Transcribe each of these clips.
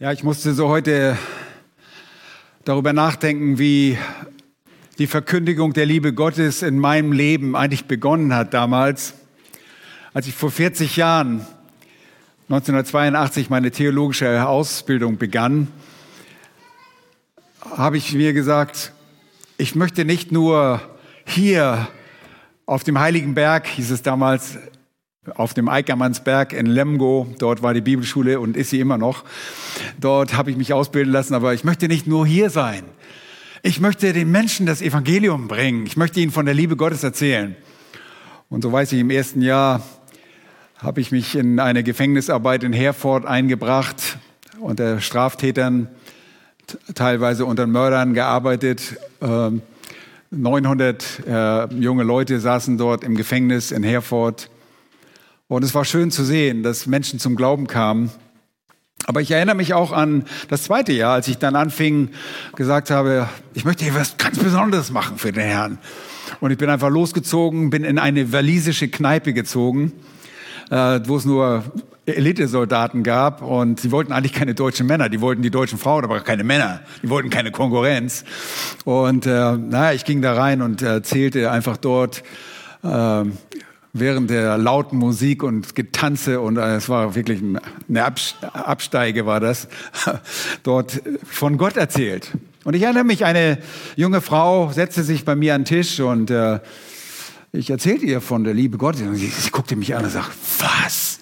Ja, ich musste so heute darüber nachdenken, wie die Verkündigung der Liebe Gottes in meinem Leben eigentlich begonnen hat damals, als ich vor 40 Jahren, 1982, meine theologische Ausbildung begann, habe ich mir gesagt, ich möchte nicht nur hier auf dem Heiligen Berg, hieß es damals, auf dem Eickermannsberg in Lemgo. Dort war die Bibelschule und ist sie immer noch. Dort habe ich mich ausbilden lassen, aber ich möchte nicht nur hier sein. Ich möchte den Menschen das Evangelium bringen. Ich möchte ihnen von der Liebe Gottes erzählen. Und so weiß ich, im ersten Jahr habe ich mich in eine Gefängnisarbeit in Herford eingebracht, unter Straftätern, teilweise unter Mördern gearbeitet. 900 ähm, äh, junge Leute saßen dort im Gefängnis in Herford. Und es war schön zu sehen, dass Menschen zum Glauben kamen. Aber ich erinnere mich auch an das zweite Jahr, als ich dann anfing, gesagt habe, ich möchte hier was ganz Besonderes machen für den Herrn. Und ich bin einfach losgezogen, bin in eine walisische Kneipe gezogen, äh, wo es nur Elitesoldaten gab und sie wollten eigentlich keine deutschen Männer, die wollten die deutschen Frauen, aber keine Männer, die wollten keine Konkurrenz. Und äh, naja, ich ging da rein und erzählte einfach dort äh, während der lauten Musik und Getanze und äh, es war wirklich eine Absteige war das, dort von Gott erzählt. Und ich erinnere mich, eine junge Frau setzte sich bei mir an den Tisch und äh, ich erzählte ihr von der Liebe Gottes und sie, sie guckte mich an und sagte, was?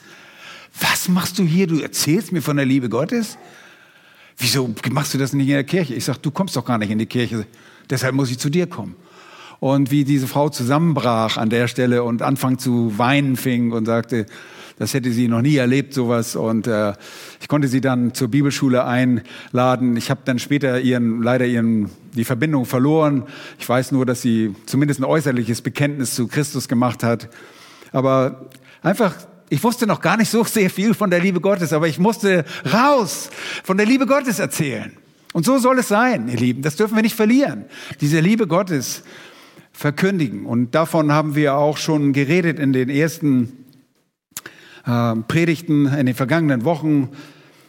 Was machst du hier? Du erzählst mir von der Liebe Gottes? Wieso machst du das nicht in der Kirche? Ich sage, du kommst doch gar nicht in die Kirche, deshalb muss ich zu dir kommen und wie diese Frau zusammenbrach an der Stelle und anfang zu weinen fing und sagte, das hätte sie noch nie erlebt, sowas. Und äh, ich konnte sie dann zur Bibelschule einladen. Ich habe dann später ihren, leider ihren, die Verbindung verloren. Ich weiß nur, dass sie zumindest ein äußerliches Bekenntnis zu Christus gemacht hat. Aber einfach, ich wusste noch gar nicht so sehr viel von der Liebe Gottes, aber ich musste raus von der Liebe Gottes erzählen. Und so soll es sein, ihr Lieben. Das dürfen wir nicht verlieren. Diese Liebe Gottes verkündigen. Und davon haben wir auch schon geredet in den ersten äh, Predigten in den vergangenen Wochen,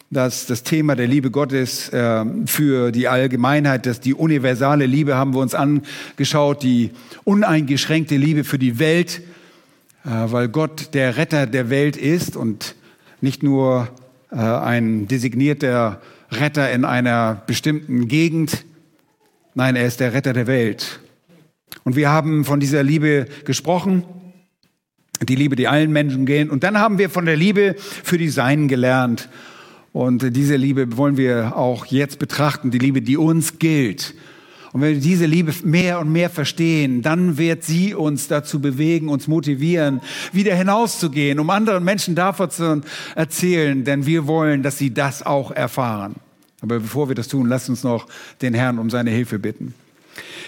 dass das Thema der Liebe Gottes äh, für die Allgemeinheit, dass die universale Liebe haben wir uns angeschaut, die uneingeschränkte Liebe für die Welt, äh, weil Gott der Retter der Welt ist und nicht nur äh, ein designierter Retter in einer bestimmten Gegend. Nein, er ist der Retter der Welt. Und wir haben von dieser Liebe gesprochen, die Liebe, die allen Menschen gehen. Und dann haben wir von der Liebe für die Seinen gelernt. Und diese Liebe wollen wir auch jetzt betrachten, die Liebe, die uns gilt. Und wenn wir diese Liebe mehr und mehr verstehen, dann wird sie uns dazu bewegen, uns motivieren, wieder hinauszugehen, um anderen Menschen davon zu erzählen, denn wir wollen, dass sie das auch erfahren. Aber bevor wir das tun, lasst uns noch den Herrn um seine Hilfe bitten.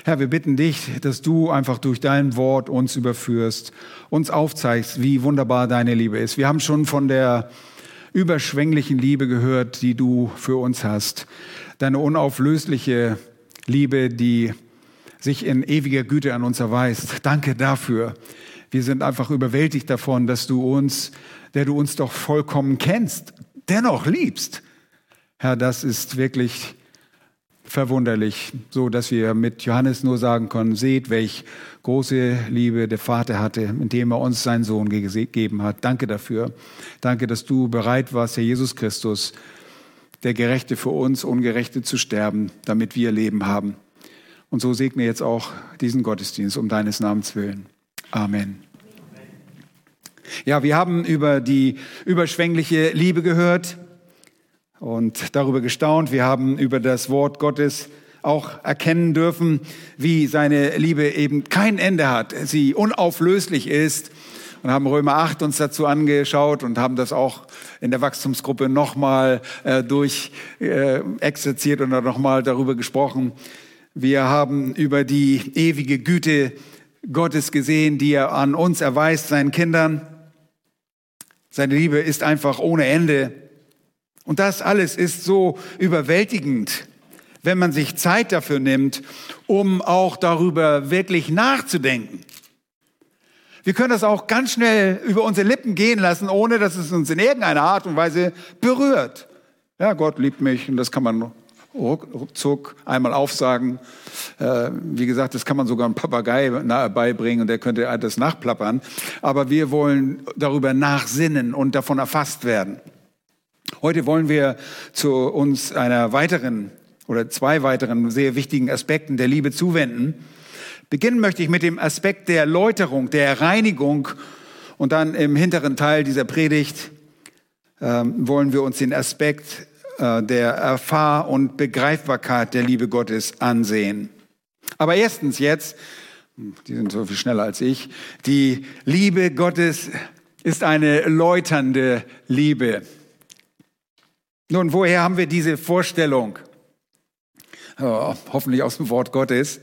Herr, wir bitten dich, dass du einfach durch dein Wort uns überführst, uns aufzeigst, wie wunderbar deine Liebe ist. Wir haben schon von der überschwänglichen Liebe gehört, die du für uns hast. Deine unauflösliche Liebe, die sich in ewiger Güte an uns erweist. Danke dafür. Wir sind einfach überwältigt davon, dass du uns, der du uns doch vollkommen kennst, dennoch liebst. Herr, das ist wirklich verwunderlich, so dass wir mit Johannes nur sagen können, seht, welch große Liebe der Vater hatte, indem er uns seinen Sohn gegeben hat. Danke dafür. Danke, dass du bereit warst, Herr Jesus Christus, der Gerechte für uns, Ungerechte zu sterben, damit wir Leben haben. Und so segne jetzt auch diesen Gottesdienst um deines Namens willen. Amen. Ja, wir haben über die überschwängliche Liebe gehört und darüber gestaunt. Wir haben über das Wort Gottes auch erkennen dürfen, wie seine Liebe eben kein Ende hat, sie unauflöslich ist und haben Römer 8 uns dazu angeschaut und haben das auch in der Wachstumsgruppe nochmal äh, durch äh, exerziert und nochmal darüber gesprochen. Wir haben über die ewige Güte Gottes gesehen, die er an uns erweist, seinen Kindern. Seine Liebe ist einfach ohne Ende. Und das alles ist so überwältigend, wenn man sich Zeit dafür nimmt, um auch darüber wirklich nachzudenken. Wir können das auch ganz schnell über unsere Lippen gehen lassen, ohne dass es uns in irgendeiner Art und Weise berührt. Ja, Gott liebt mich und das kann man ruckzuck einmal aufsagen. Äh, wie gesagt, das kann man sogar einem Papagei beibringen und der könnte das nachplappern. Aber wir wollen darüber nachsinnen und davon erfasst werden. Heute wollen wir zu uns einer weiteren oder zwei weiteren sehr wichtigen Aspekten der Liebe zuwenden. Beginnen möchte ich mit dem Aspekt der Läuterung, der Reinigung und dann im hinteren Teil dieser Predigt ähm, wollen wir uns den Aspekt äh, der Erfahr- und Begreifbarkeit der Liebe Gottes ansehen. Aber erstens jetzt, die sind so viel schneller als ich, die Liebe Gottes ist eine läuternde Liebe. Nun, woher haben wir diese Vorstellung? Oh, hoffentlich aus dem Wort Gottes.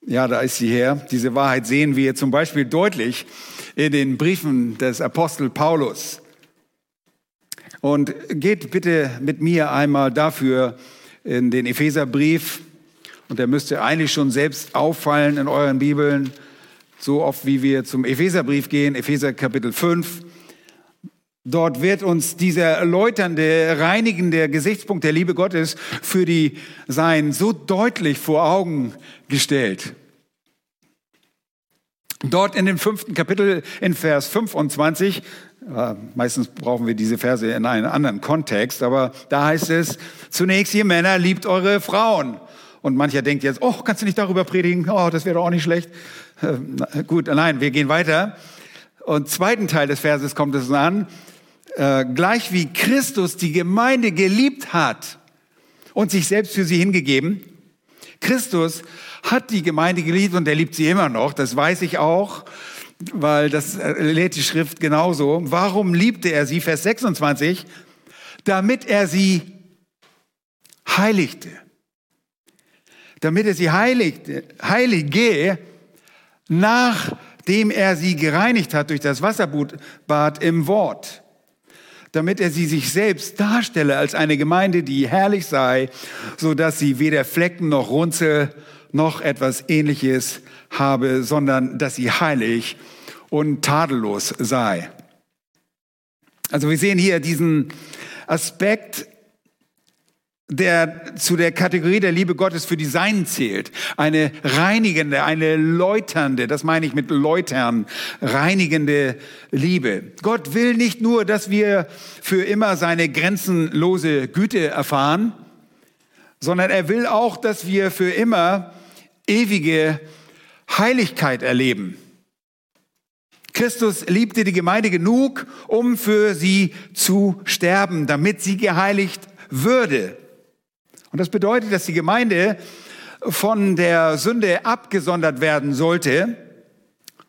Ja, da ist sie her. Diese Wahrheit sehen wir zum Beispiel deutlich in den Briefen des Apostel Paulus. Und geht bitte mit mir einmal dafür in den Epheserbrief. Und der müsste eigentlich schon selbst auffallen in euren Bibeln, so oft wie wir zum Epheserbrief gehen, Epheser Kapitel 5. Dort wird uns dieser erläuternde, reinigende Gesichtspunkt der Liebe Gottes für die Sein so deutlich vor Augen gestellt. Dort in dem fünften Kapitel in Vers 25 Meistens brauchen wir diese Verse in einem anderen Kontext, aber da heißt es, zunächst ihr Männer liebt eure Frauen. Und mancher denkt jetzt, oh, kannst du nicht darüber predigen? Oh, das wäre doch auch nicht schlecht. Äh, gut, nein, wir gehen weiter. Und zweiten Teil des Verses kommt es an, äh, gleich wie Christus die Gemeinde geliebt hat und sich selbst für sie hingegeben. Christus hat die Gemeinde geliebt und er liebt sie immer noch, das weiß ich auch weil das lädt die Schrift genauso. Warum liebte er sie? Vers 26. Damit er sie heiligte. Damit er sie heiligte, heilige, nachdem er sie gereinigt hat durch das Wasserbad im Wort. Damit er sie sich selbst darstelle als eine Gemeinde, die herrlich sei, so dass sie weder Flecken noch Runzel noch etwas ähnliches habe, sondern dass sie heilig und tadellos sei. Also wir sehen hier diesen Aspekt, der zu der Kategorie der Liebe Gottes für die Seinen zählt. Eine reinigende, eine läuternde, das meine ich mit läutern, reinigende Liebe. Gott will nicht nur, dass wir für immer seine grenzenlose Güte erfahren, sondern er will auch, dass wir für immer ewige Heiligkeit erleben. Christus liebte die Gemeinde genug, um für sie zu sterben, damit sie geheiligt würde. Und das bedeutet, dass die Gemeinde von der Sünde abgesondert werden sollte.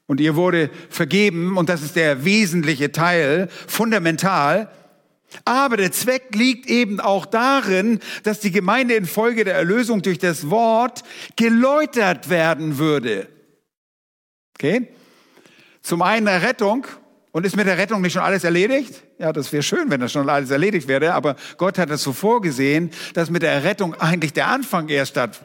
Und ihr wurde vergeben, und das ist der wesentliche Teil, fundamental. Aber der Zweck liegt eben auch darin, dass die Gemeinde infolge der Erlösung durch das Wort geläutert werden würde. Okay? Zum einen Errettung. Und ist mit der Rettung nicht schon alles erledigt? Ja, das wäre schön, wenn das schon alles erledigt wäre. Aber Gott hat es so vorgesehen, dass mit der Errettung eigentlich der Anfang erst statt.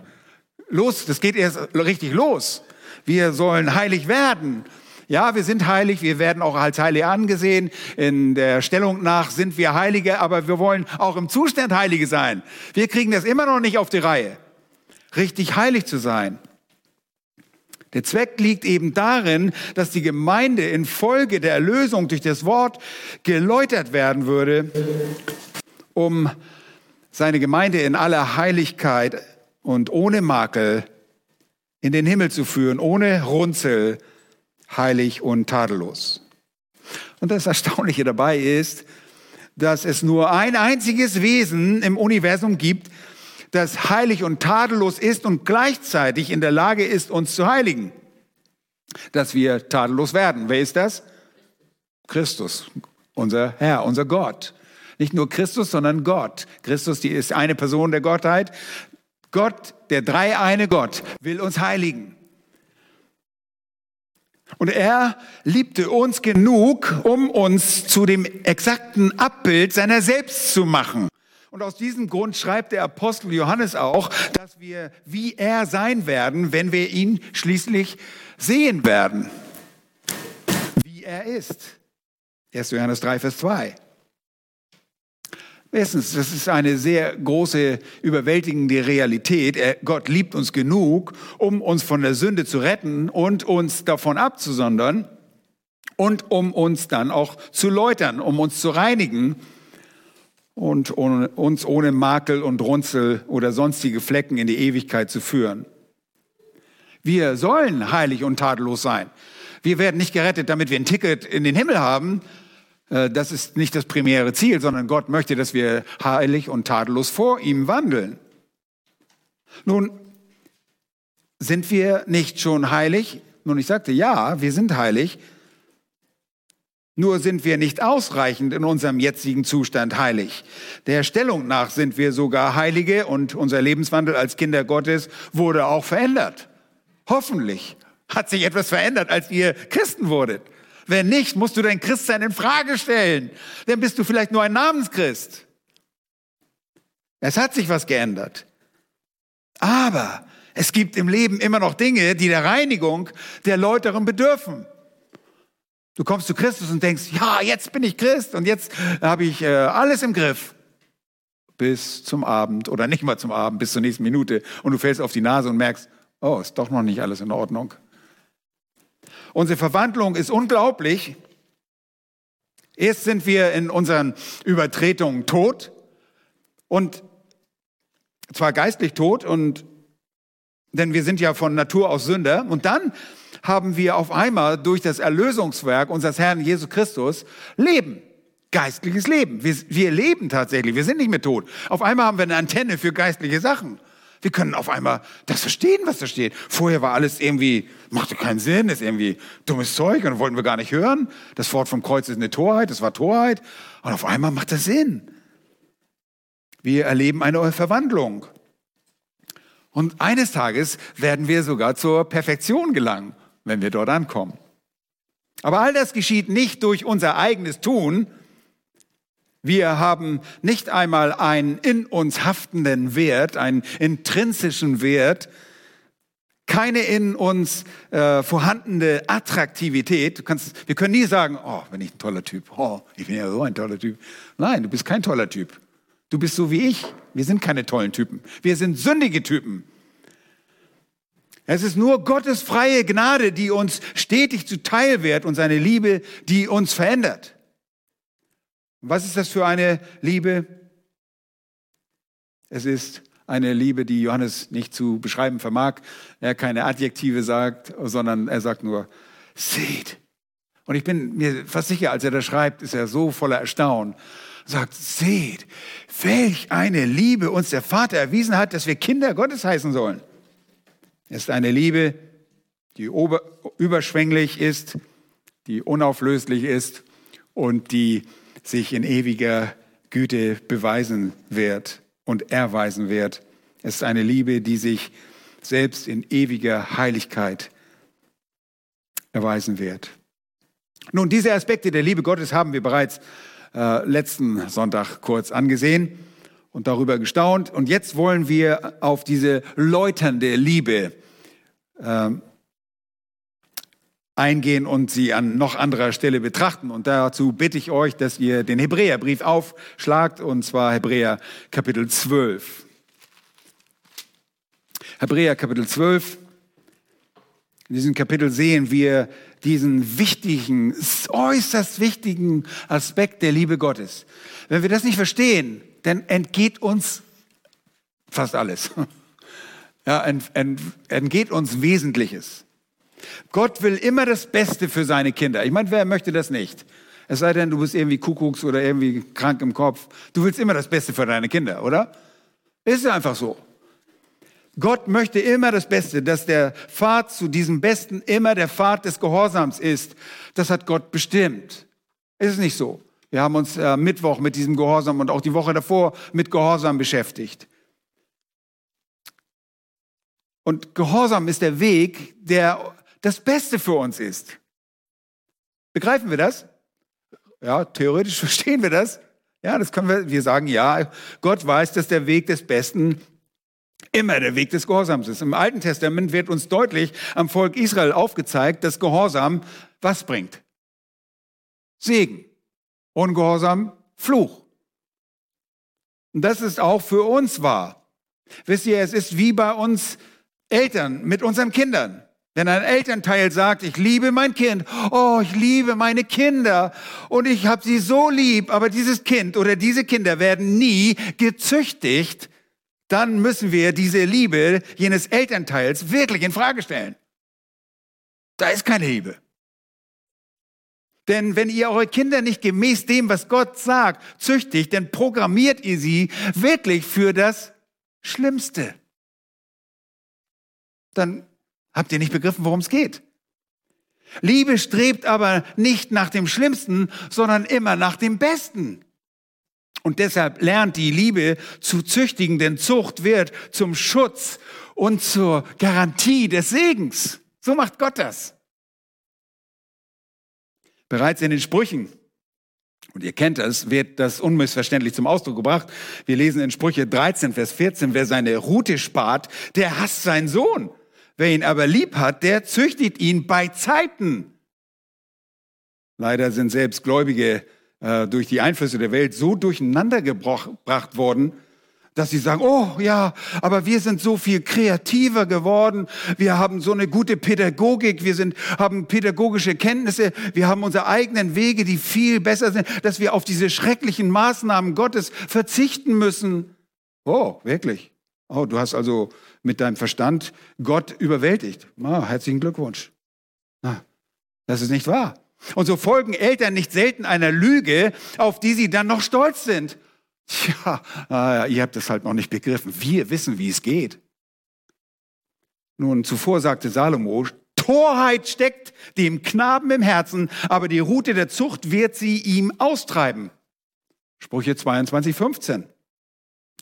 Los, das geht erst richtig los. Wir sollen heilig werden. Ja, wir sind heilig, wir werden auch als Heilige angesehen. In der Stellung nach sind wir Heilige, aber wir wollen auch im Zustand Heilige sein. Wir kriegen das immer noch nicht auf die Reihe, richtig heilig zu sein. Der Zweck liegt eben darin, dass die Gemeinde infolge der Erlösung durch das Wort geläutert werden würde, um seine Gemeinde in aller Heiligkeit und ohne Makel in den Himmel zu führen, ohne Runzel, heilig und tadellos. Und das Erstaunliche dabei ist, dass es nur ein einziges Wesen im Universum gibt, das heilig und tadellos ist und gleichzeitig in der Lage ist, uns zu heiligen. Dass wir tadellos werden. Wer ist das? Christus, unser Herr, unser Gott. Nicht nur Christus, sondern Gott. Christus, die ist eine Person der Gottheit. Gott, der dreieine Gott, will uns heiligen. Und er liebte uns genug, um uns zu dem exakten Abbild seiner selbst zu machen. Und aus diesem Grund schreibt der Apostel Johannes auch, dass wir wie er sein werden, wenn wir ihn schließlich sehen werden. Wie er ist. 1. Johannes 3, Vers 2. Erstens, das ist eine sehr große, überwältigende Realität. Er, Gott liebt uns genug, um uns von der Sünde zu retten und uns davon abzusondern und um uns dann auch zu läutern, um uns zu reinigen und uns ohne Makel und Runzel oder sonstige Flecken in die Ewigkeit zu führen. Wir sollen heilig und tadellos sein. Wir werden nicht gerettet, damit wir ein Ticket in den Himmel haben, äh, das ist nicht das primäre Ziel, sondern Gott möchte, dass wir heilig und tadellos vor ihm wandeln. Nun, sind wir nicht schon heilig? Nun, ich sagte, ja, wir sind heilig. Nur sind wir nicht ausreichend in unserem jetzigen Zustand heilig. Der Stellung nach sind wir sogar Heilige und unser Lebenswandel als Kinder Gottes wurde auch verändert. Hoffentlich hat sich etwas verändert, als ihr Christen wurdet. Wenn nicht, musst du dein Christsein in Frage stellen. Dann bist du vielleicht nur ein Namenschrist. Es hat sich was geändert. Aber es gibt im Leben immer noch Dinge, die der Reinigung der Läuterung bedürfen. Du kommst zu Christus und denkst, ja, jetzt bin ich Christ und jetzt habe ich äh, alles im Griff. Bis zum Abend oder nicht mal zum Abend, bis zur nächsten Minute. Und du fällst auf die Nase und merkst, oh, ist doch noch nicht alles in Ordnung. Unsere Verwandlung ist unglaublich. Erst sind wir in unseren Übertretungen tot und zwar geistlich tot und denn wir sind ja von Natur aus Sünder und dann haben wir auf einmal durch das Erlösungswerk unseres Herrn Jesus Christus Leben, geistliches Leben. Wir, wir leben tatsächlich, wir sind nicht mehr tot. Auf einmal haben wir eine Antenne für geistliche Sachen. Wir können auf einmal das verstehen, was da steht. Vorher war alles irgendwie, machte keinen Sinn, ist irgendwie dummes Zeug und wollten wir gar nicht hören. Das Wort vom Kreuz ist eine Torheit, das war Torheit. Und auf einmal macht das Sinn. Wir erleben eine Verwandlung. Und eines Tages werden wir sogar zur Perfektion gelangen, wenn wir dort ankommen. Aber all das geschieht nicht durch unser eigenes Tun, wir haben nicht einmal einen in uns haftenden Wert, einen intrinsischen Wert, keine in uns äh, vorhandene Attraktivität. Kannst, wir können nie sagen, oh, bin ich ein toller Typ. Oh, ich bin ja so ein toller Typ. Nein, du bist kein toller Typ. Du bist so wie ich. Wir sind keine tollen Typen. Wir sind sündige Typen. Es ist nur Gottes freie Gnade, die uns stetig zuteil wird und seine Liebe, die uns verändert. Was ist das für eine Liebe? Es ist eine Liebe, die Johannes nicht zu beschreiben vermag. Er keine Adjektive sagt, sondern er sagt nur, seht. Und ich bin mir fast sicher, als er das schreibt, ist er so voller Erstaunen. Sagt, seht, welch eine Liebe uns der Vater erwiesen hat, dass wir Kinder Gottes heißen sollen. Es ist eine Liebe, die überschwänglich ist, die unauflöslich ist und die sich in ewiger Güte beweisen wird und erweisen wird. Es ist eine Liebe, die sich selbst in ewiger Heiligkeit erweisen wird. Nun, diese Aspekte der Liebe Gottes haben wir bereits äh, letzten Sonntag kurz angesehen und darüber gestaunt. Und jetzt wollen wir auf diese läuternde Liebe äh, eingehen und sie an noch anderer Stelle betrachten. Und dazu bitte ich euch, dass ihr den Hebräerbrief aufschlagt, und zwar Hebräer Kapitel 12. Hebräer Kapitel 12. In diesem Kapitel sehen wir diesen wichtigen, äußerst wichtigen Aspekt der Liebe Gottes. Wenn wir das nicht verstehen, dann entgeht uns fast alles. Ja, entgeht uns Wesentliches. Gott will immer das Beste für seine Kinder. Ich meine, wer möchte das nicht? Es sei denn, du bist irgendwie Kuckucks oder irgendwie krank im Kopf. Du willst immer das Beste für deine Kinder, oder? Ist einfach so. Gott möchte immer das Beste, dass der Pfad zu diesem Besten immer der Pfad des Gehorsams ist. Das hat Gott bestimmt. Ist es nicht so? Wir haben uns äh, Mittwoch mit diesem Gehorsam und auch die Woche davor mit Gehorsam beschäftigt. Und Gehorsam ist der Weg, der das Beste für uns ist. Begreifen wir das? Ja, theoretisch verstehen wir das. Ja, das können wir, wir sagen, ja, Gott weiß, dass der Weg des Besten immer der Weg des Gehorsams ist. Im Alten Testament wird uns deutlich am Volk Israel aufgezeigt, dass Gehorsam was bringt? Segen. Ungehorsam, Fluch. Und das ist auch für uns wahr. Wisst ihr, es ist wie bei uns Eltern mit unseren Kindern. Wenn ein Elternteil sagt, ich liebe mein Kind, oh, ich liebe meine Kinder und ich habe sie so lieb, aber dieses Kind oder diese Kinder werden nie gezüchtigt, dann müssen wir diese Liebe jenes Elternteils wirklich in Frage stellen. Da ist keine Liebe. Denn wenn ihr eure Kinder nicht gemäß dem, was Gott sagt, züchtigt, dann programmiert ihr sie wirklich für das Schlimmste. Dann habt ihr nicht begriffen, worum es geht. Liebe strebt aber nicht nach dem Schlimmsten, sondern immer nach dem Besten. Und deshalb lernt die Liebe zu züchtigen, denn Zucht wird zum Schutz und zur Garantie des Segens. So macht Gott das. Bereits in den Sprüchen, und ihr kennt das, wird das unmissverständlich zum Ausdruck gebracht. Wir lesen in Sprüche 13, Vers 14, wer seine Rute spart, der hasst seinen Sohn. Wer ihn aber lieb hat, der züchtigt ihn bei Zeiten. Leider sind selbst Gläubige äh, durch die Einflüsse der Welt so durcheinander gebracht worden, dass sie sagen, oh ja, aber wir sind so viel kreativer geworden, wir haben so eine gute Pädagogik, wir sind, haben pädagogische Kenntnisse, wir haben unsere eigenen Wege, die viel besser sind, dass wir auf diese schrecklichen Maßnahmen Gottes verzichten müssen. Oh, wirklich? Oh, du hast also mit deinem Verstand Gott überwältigt. Oh, herzlichen Glückwunsch. Ah, das ist nicht wahr. Und so folgen Eltern nicht selten einer Lüge, auf die sie dann noch stolz sind. Tja, ah, ihr habt das halt noch nicht begriffen. Wir wissen, wie es geht. Nun, zuvor sagte Salomo, Torheit steckt dem Knaben im Herzen, aber die Rute der Zucht wird sie ihm austreiben. Sprüche 22, 15.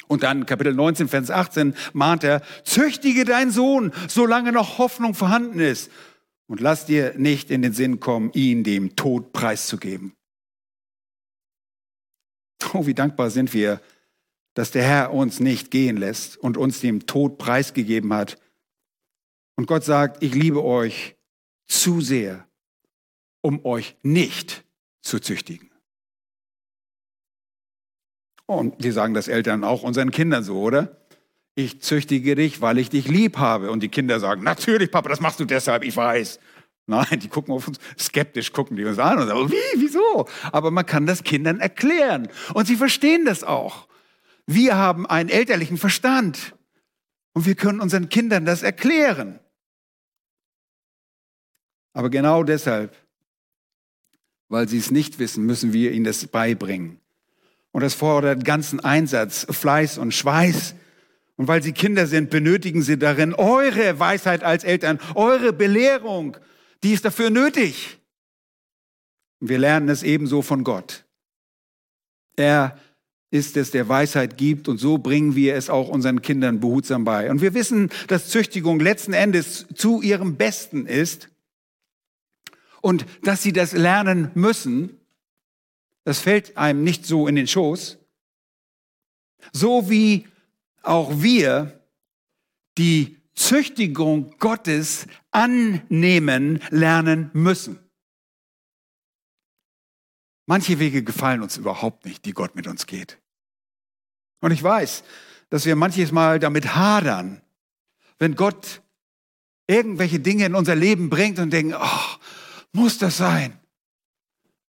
Und dann Kapitel 19, Vers 18 mahnt er, züchtige deinen Sohn, solange noch Hoffnung vorhanden ist. Und lass dir nicht in den Sinn kommen, ihn dem Tod preiszugeben. Oh, wie dankbar sind wir, dass der Herr uns nicht gehen lässt und uns dem Tod preisgegeben hat. Und Gott sagt, ich liebe euch zu sehr, um euch nicht zu züchtigen. Und wir sagen das Eltern auch unseren Kindern so, oder? Ich züchtige dich, weil ich dich lieb habe. Und die Kinder sagen, natürlich, Papa, das machst du deshalb, ich weiß. Nein, die gucken auf uns, skeptisch gucken die uns an und sagen, wie, wieso? Aber man kann das Kindern erklären. Und sie verstehen das auch. Wir haben einen elterlichen Verstand. Und wir können unseren Kindern das erklären. Aber genau deshalb, weil sie es nicht wissen, müssen wir ihnen das beibringen. Und das fordert ganzen Einsatz, Fleiß und Schweiß. Und weil sie Kinder sind, benötigen sie darin eure Weisheit als Eltern, eure Belehrung, die ist dafür nötig. Wir lernen es ebenso von Gott. Er ist es, der Weisheit gibt und so bringen wir es auch unseren Kindern behutsam bei. Und wir wissen, dass Züchtigung letzten Endes zu ihrem Besten ist und dass sie das lernen müssen. Das fällt einem nicht so in den Schoß. So wie auch wir die Züchtigung Gottes annehmen lernen müssen. Manche Wege gefallen uns überhaupt nicht, die Gott mit uns geht. Und ich weiß, dass wir manches Mal damit hadern, wenn Gott irgendwelche Dinge in unser Leben bringt und denken, oh, muss das sein?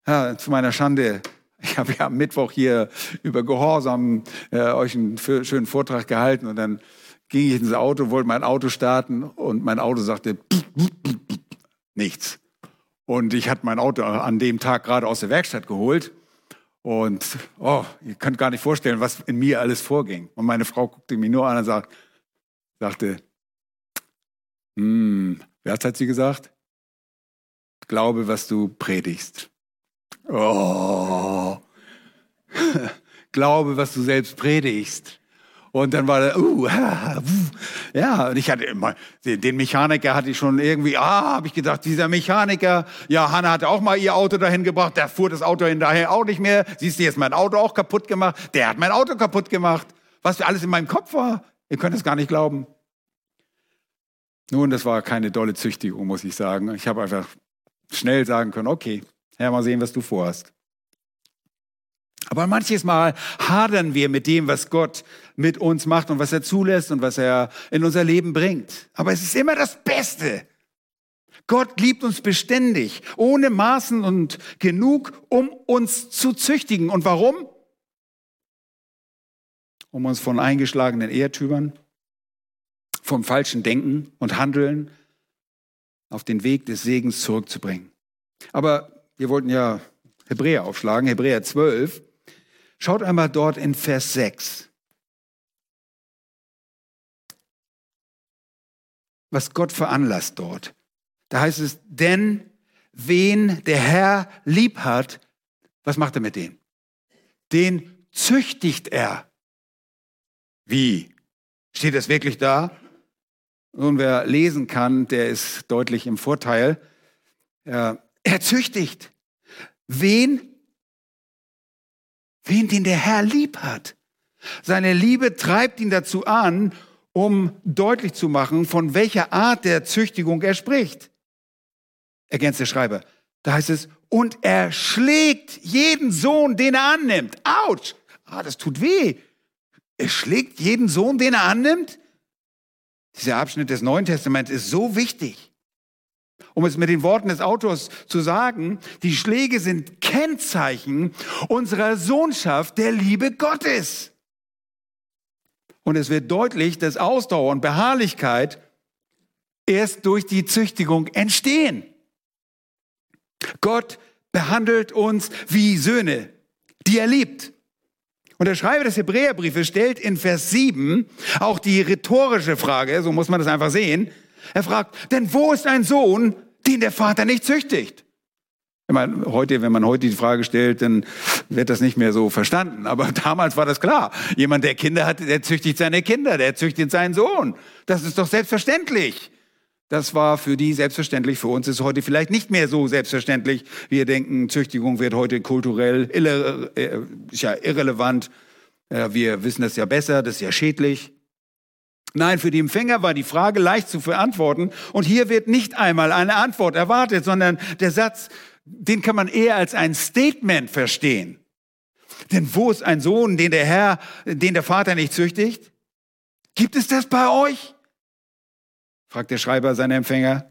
Ja, zu meiner Schande, ich habe ja am Mittwoch hier über Gehorsam äh, euch einen schönen Vortrag gehalten und dann ging ich ins Auto, wollte mein Auto starten und mein Auto sagte nichts. Und ich hatte mein Auto an dem Tag gerade aus der Werkstatt geholt. Und oh, ihr könnt gar nicht vorstellen, was in mir alles vorging. Und meine Frau guckte mich nur an und sagt, sagte, hm, was hat sie gesagt? Glaube, was du predigst. Oh. Glaube, was du selbst predigst. Und dann war er, uh, ja, und ich hatte immer, den Mechaniker hatte ich schon irgendwie, ah, habe ich gedacht, dieser Mechaniker, ja, Hanna hatte auch mal ihr Auto dahin gebracht, der fuhr das Auto hinterher auch nicht mehr. Siehst du, jetzt mein Auto auch kaputt gemacht, der hat mein Auto kaputt gemacht. Was alles in meinem Kopf war, ihr könnt es gar nicht glauben. Nun, das war keine dolle Züchtigung, muss ich sagen. Ich habe einfach schnell sagen können, okay, Herr, mal sehen, was du vorhast. Aber manches Mal hadern wir mit dem, was Gott mit uns macht und was er zulässt und was er in unser Leben bringt. Aber es ist immer das Beste. Gott liebt uns beständig, ohne Maßen und genug, um uns zu züchtigen. Und warum? Um uns von eingeschlagenen Ehrtümern, vom falschen Denken und Handeln auf den Weg des Segens zurückzubringen. Aber wir wollten ja Hebräer aufschlagen, Hebräer 12. Schaut einmal dort in Vers 6. Was Gott veranlasst dort. Da heißt es, denn wen der Herr lieb hat, was macht er mit dem? Den züchtigt er. Wie? Steht das wirklich da? Nun, wer lesen kann, der ist deutlich im Vorteil. Er, züchtigt. Wen? Wen den der Herr lieb hat. Seine Liebe treibt ihn dazu an, um deutlich zu machen, von welcher Art der Züchtigung er spricht ergänzt der Schreiber. Da heißt es, und er schlägt jeden Sohn, den er annimmt. Autsch! Ah, das tut weh. Er schlägt jeden Sohn, den er annimmt? Dieser Abschnitt des Neuen Testaments ist so wichtig. Um es mit den Worten des Autors zu sagen, die Schläge sind Kennzeichen unserer Sohnschaft der Liebe Gottes. Und es wird deutlich, dass Ausdauer und Beharrlichkeit erst durch die Züchtigung entstehen. Gott behandelt uns wie Söhne, die er liebt. Und der Schreiber des Hebräerbriefes stellt in Vers 7 auch die rhetorische Frage, so muss man das einfach sehen. Er fragt, denn wo ist ein Sohn, den der Vater nicht züchtigt? Ich meine, heute, wenn man heute die Frage stellt, dann wird das nicht mehr so verstanden. Aber damals war das klar. Jemand, der Kinder hat, der züchtigt seine Kinder, der züchtigt seinen Sohn. Das ist doch selbstverständlich. Das war für die selbstverständlich. Für uns ist heute vielleicht nicht mehr so selbstverständlich. Wir denken, Züchtigung wird heute kulturell irre, äh, ist ja irrelevant. Wir wissen das ja besser, das ist ja schädlich. Nein, für die Empfänger war die Frage leicht zu verantworten. Und hier wird nicht einmal eine Antwort erwartet, sondern der Satz, den kann man eher als ein Statement verstehen. Denn wo ist ein Sohn, den der Herr, den der Vater nicht züchtigt? Gibt es das bei euch? fragt der Schreiber seine Empfänger.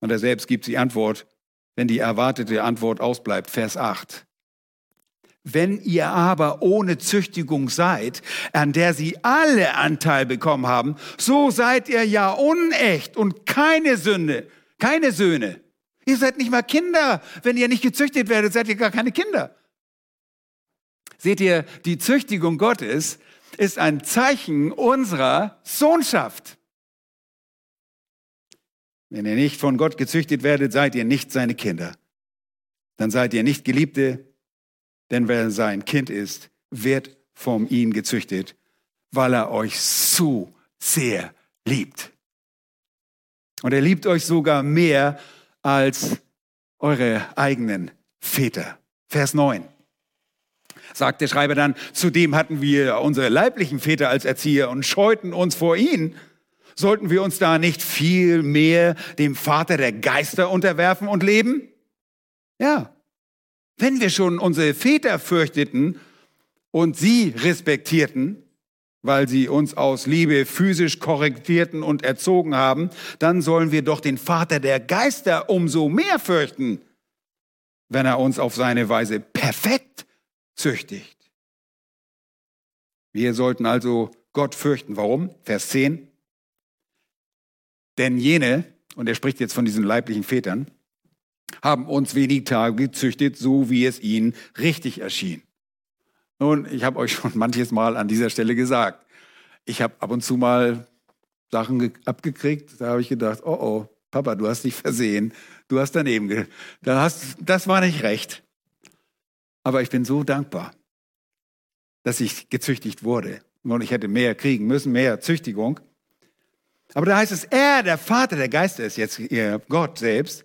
Und er selbst gibt die Antwort, wenn die erwartete Antwort ausbleibt. Vers 8. Wenn ihr aber ohne Züchtigung seid, an der sie alle Anteil bekommen haben, so seid ihr ja unecht und keine Sünde, keine Söhne. Ihr seid nicht mal Kinder. Wenn ihr nicht gezüchtet werdet, seid ihr gar keine Kinder. Seht ihr, die Züchtigung Gottes ist ein Zeichen unserer Sohnschaft. Wenn ihr nicht von Gott gezüchtet werdet, seid ihr nicht seine Kinder. Dann seid ihr nicht Geliebte, denn wer sein Kind ist, wird von ihm gezüchtet, weil er euch so sehr liebt. Und er liebt euch sogar mehr als eure eigenen Väter. Vers 9 sagt der Schreiber dann, zudem hatten wir unsere leiblichen Väter als Erzieher und scheuten uns vor ihnen. Sollten wir uns da nicht viel mehr dem Vater der Geister unterwerfen und leben? Ja. Wenn wir schon unsere Väter fürchteten und sie respektierten, weil sie uns aus Liebe physisch korrektierten und erzogen haben, dann sollen wir doch den Vater der Geister umso mehr fürchten, wenn er uns auf seine Weise perfekt züchtigt. Wir sollten also Gott fürchten. Warum? Vers 10. Denn jene, und er spricht jetzt von diesen leiblichen Vätern, haben uns wenig Tage gezüchtet, so wie es ihnen richtig erschien. Nun, ich habe euch schon manches Mal an dieser Stelle gesagt, ich habe ab und zu mal Sachen abgekriegt, da habe ich gedacht, oh oh, Papa, du hast dich versehen, du hast daneben, da hast, das war nicht recht. Aber ich bin so dankbar, dass ich gezüchtigt wurde. Und ich hätte mehr kriegen müssen, mehr Züchtigung. Aber da heißt es, er, der Vater der Geister ist jetzt Gott selbst,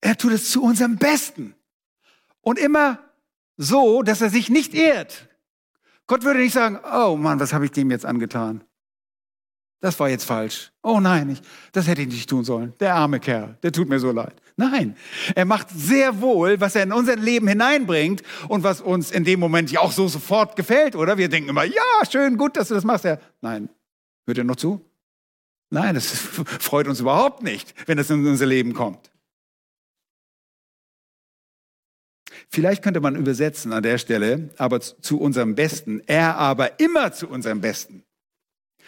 er tut es zu unserem Besten. Und immer so, dass er sich nicht ehrt. Gott würde nicht sagen, oh Mann, was habe ich dem jetzt angetan? das war jetzt falsch. Oh nein, ich, das hätte ich nicht tun sollen. Der arme Kerl, der tut mir so leid. Nein, er macht sehr wohl, was er in unser Leben hineinbringt und was uns in dem Moment ja auch so sofort gefällt, oder? Wir denken immer, ja, schön, gut, dass du das machst. Ja, nein, hört er noch zu? Nein, das freut uns überhaupt nicht, wenn das in unser Leben kommt. Vielleicht könnte man übersetzen an der Stelle, aber zu unserem Besten, er aber immer zu unserem Besten.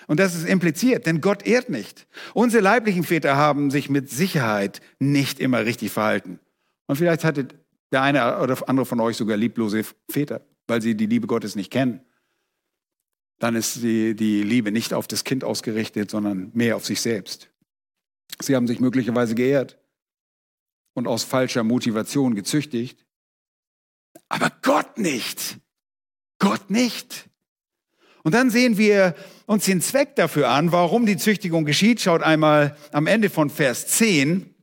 Und das ist impliziert, denn Gott ehrt nicht. Unsere leiblichen Väter haben sich mit Sicherheit nicht immer richtig verhalten. Und vielleicht hatte der eine oder andere von euch sogar lieblose Väter, weil sie die Liebe Gottes nicht kennen. Dann ist die, die Liebe nicht auf das Kind ausgerichtet, sondern mehr auf sich selbst. Sie haben sich möglicherweise geehrt und aus falscher Motivation gezüchtigt. Aber Gott nicht. Gott nicht. Und dann sehen wir uns den Zweck dafür an, warum die Züchtigung geschieht. Schaut einmal am Ende von Vers 10,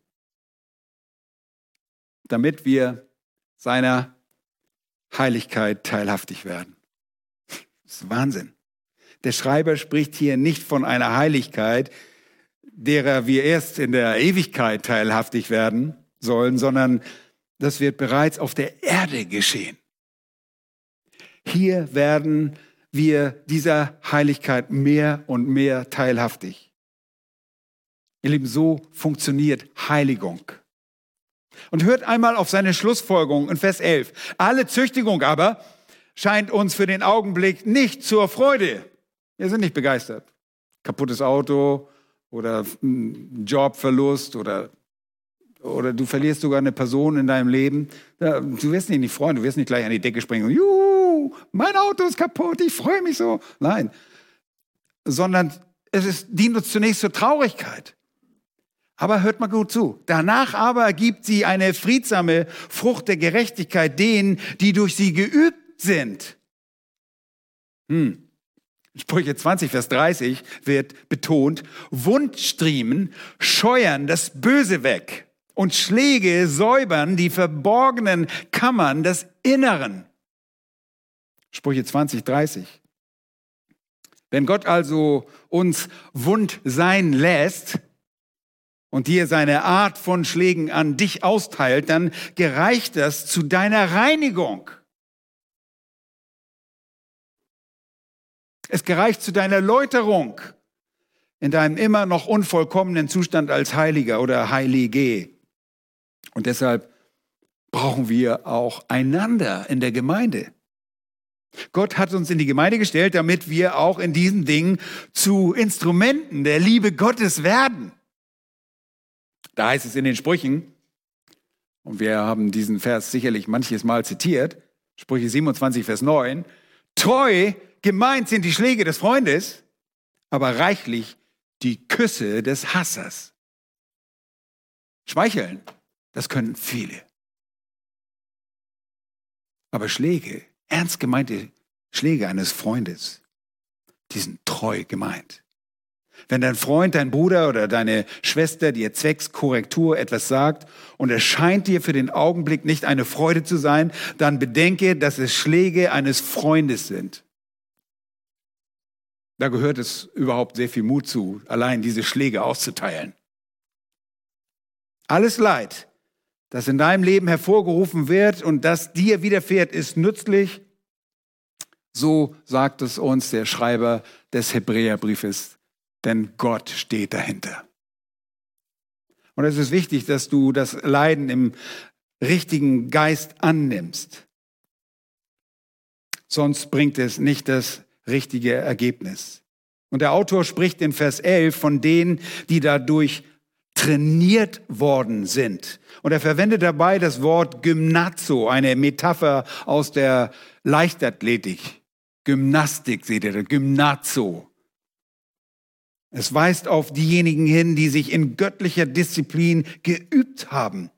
damit wir seiner Heiligkeit teilhaftig werden. Das ist Wahnsinn. Der Schreiber spricht hier nicht von einer Heiligkeit, derer wir erst in der Ewigkeit teilhaftig werden sollen, sondern das wird bereits auf der Erde geschehen. Hier werden wir dieser Heiligkeit mehr und mehr teilhaftig. Ihr Lieben, so funktioniert Heiligung. Und hört einmal auf seine Schlussfolgerung in Vers 11. Alle Züchtigung aber scheint uns für den Augenblick nicht zur Freude. Wir sind nicht begeistert. Kaputtes Auto oder Jobverlust oder, oder du verlierst sogar eine Person in deinem Leben. Du wirst dich nicht freuen, du wirst nicht gleich an die Decke springen und juhu, mein Auto ist kaputt, ich freue mich so. Nein, sondern es ist, dient uns zunächst zur Traurigkeit. Aber hört mal gut zu. Danach aber gibt sie eine friedsame Frucht der Gerechtigkeit denen, die durch sie geübt sind. Hm. Sprüche 20, Vers 30 wird betont, Wundstriemen scheuern das Böse weg und Schläge säubern die verborgenen Kammern des Inneren. Sprüche 20, 30. Wenn Gott also uns wund sein lässt und dir seine Art von Schlägen an dich austeilt, dann gereicht das zu deiner Reinigung. Es gereicht zu deiner Läuterung in deinem immer noch unvollkommenen Zustand als Heiliger oder Heilige. Und deshalb brauchen wir auch einander in der Gemeinde. Gott hat uns in die Gemeinde gestellt, damit wir auch in diesen Dingen zu Instrumenten der Liebe Gottes werden. Da heißt es in den Sprüchen, und wir haben diesen Vers sicherlich manches Mal zitiert, Sprüche 27, Vers 9, treu gemeint sind die Schläge des Freundes, aber reichlich die Küsse des Hassers. Schmeicheln, das können viele. Aber Schläge ernst gemeinte Schläge eines Freundes, die sind treu gemeint. Wenn dein Freund, dein Bruder oder deine Schwester dir zwecks Korrektur etwas sagt und es scheint dir für den Augenblick nicht eine Freude zu sein, dann bedenke, dass es Schläge eines Freundes sind. Da gehört es überhaupt sehr viel Mut zu, allein diese Schläge auszuteilen. Alles Leid, das in deinem Leben hervorgerufen wird und das dir widerfährt, ist nützlich. So sagt es uns der Schreiber des Hebräerbriefes, denn Gott steht dahinter. Und es ist wichtig, dass du das Leiden im richtigen Geist annimmst. Sonst bringt es nicht das richtige Ergebnis. Und der Autor spricht in Vers 11 von denen, die dadurch trainiert worden sind. Und er verwendet dabei das Wort Gymnazo, eine Metapher aus der Leichtathletik. Gymnastik, seht ihr, Gymnazo. Es weist auf diejenigen hin, die sich in göttlicher Disziplin geübt haben.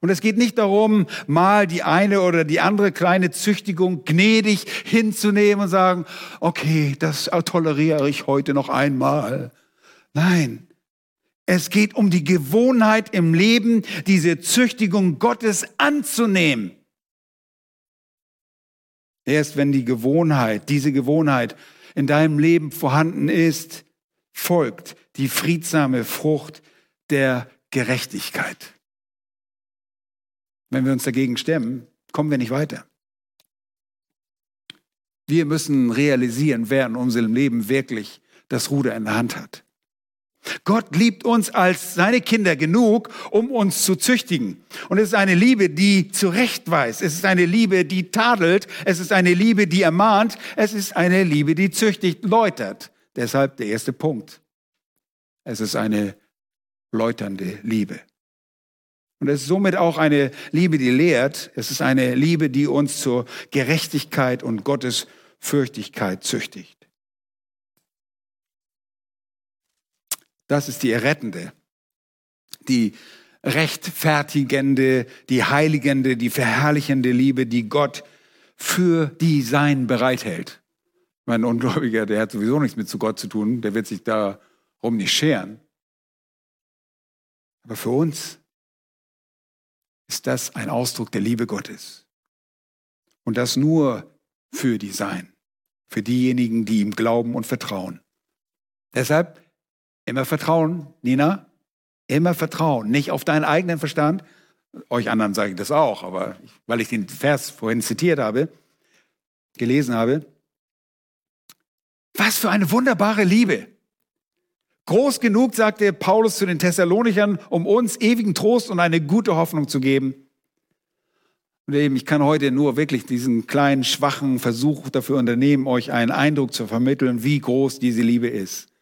Und es geht nicht darum, mal die eine oder die andere kleine Züchtigung gnädig hinzunehmen und sagen, okay, das toleriere ich heute noch einmal. Nein, es geht um die Gewohnheit im Leben, diese Züchtigung Gottes anzunehmen. Erst wenn die Gewohnheit, diese Gewohnheit in deinem Leben vorhanden ist, folgt die friedsame Frucht der Gerechtigkeit. Wenn wir uns dagegen stemmen, kommen wir nicht weiter. Wir müssen realisieren, wer in unserem Leben wirklich das Ruder in der Hand hat. Gott liebt uns als seine Kinder genug, um uns zu züchtigen. Und es ist eine Liebe, die zurechtweist. Es ist eine Liebe, die tadelt. Es ist eine Liebe, die ermahnt. Es ist eine Liebe, die züchtigt, läutert. Deshalb der erste Punkt. Es ist eine läuternde Liebe. Und es ist somit auch eine Liebe, die lehrt. Es ist eine Liebe, die uns zur Gerechtigkeit und Gottesfürchtigkeit züchtigt. Das ist die errettende, die rechtfertigende, die heiligende, die verherrlichende Liebe, die Gott für die Sein bereithält. Mein Ungläubiger, der hat sowieso nichts mit zu Gott zu tun, der wird sich darum nicht scheren. Aber für uns ist das ein Ausdruck der Liebe Gottes. Und das nur für die Sein, für diejenigen, die ihm glauben und vertrauen. Deshalb Immer Vertrauen, Nina. Immer Vertrauen. Nicht auf deinen eigenen Verstand. Euch anderen sage ich das auch, aber weil ich den Vers vorhin zitiert habe, gelesen habe. Was für eine wunderbare Liebe. Groß genug, sagte Paulus zu den Thessalonichern, um uns ewigen Trost und eine gute Hoffnung zu geben. Und eben, ich kann heute nur wirklich diesen kleinen, schwachen Versuch dafür unternehmen, euch einen Eindruck zu vermitteln, wie groß diese Liebe ist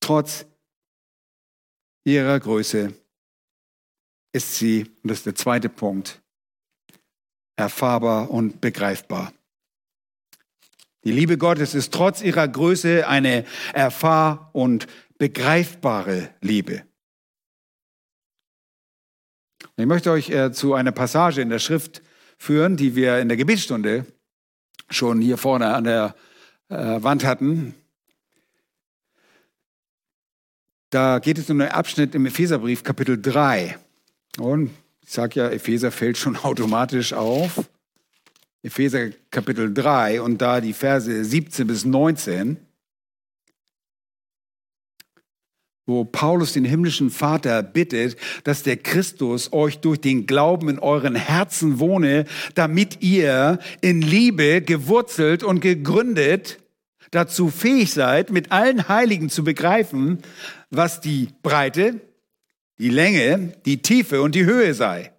trotz ihrer Größe ist sie, und das ist der zweite Punkt, erfahrbar und begreifbar. Die Liebe Gottes ist trotz ihrer Größe eine erfahr- und begreifbare Liebe. Ich möchte euch äh, zu einer Passage in der Schrift führen, die wir in der Gebetsstunde schon hier vorne an der äh, Wand hatten. Da geht es um einen Abschnitt im Epheserbrief, Kapitel 3. Und ich sage ja, Epheser fällt schon automatisch auf. Epheser Kapitel 3 und da die Verse 17 bis 19, wo Paulus den himmlischen Vater bittet, dass der Christus euch durch den Glauben in euren Herzen wohne, damit ihr in Liebe gewurzelt und gegründet dazu fähig seid, mit allen Heiligen zu begreifen, was die Breite, die Länge, die Tiefe und die Höhe sei.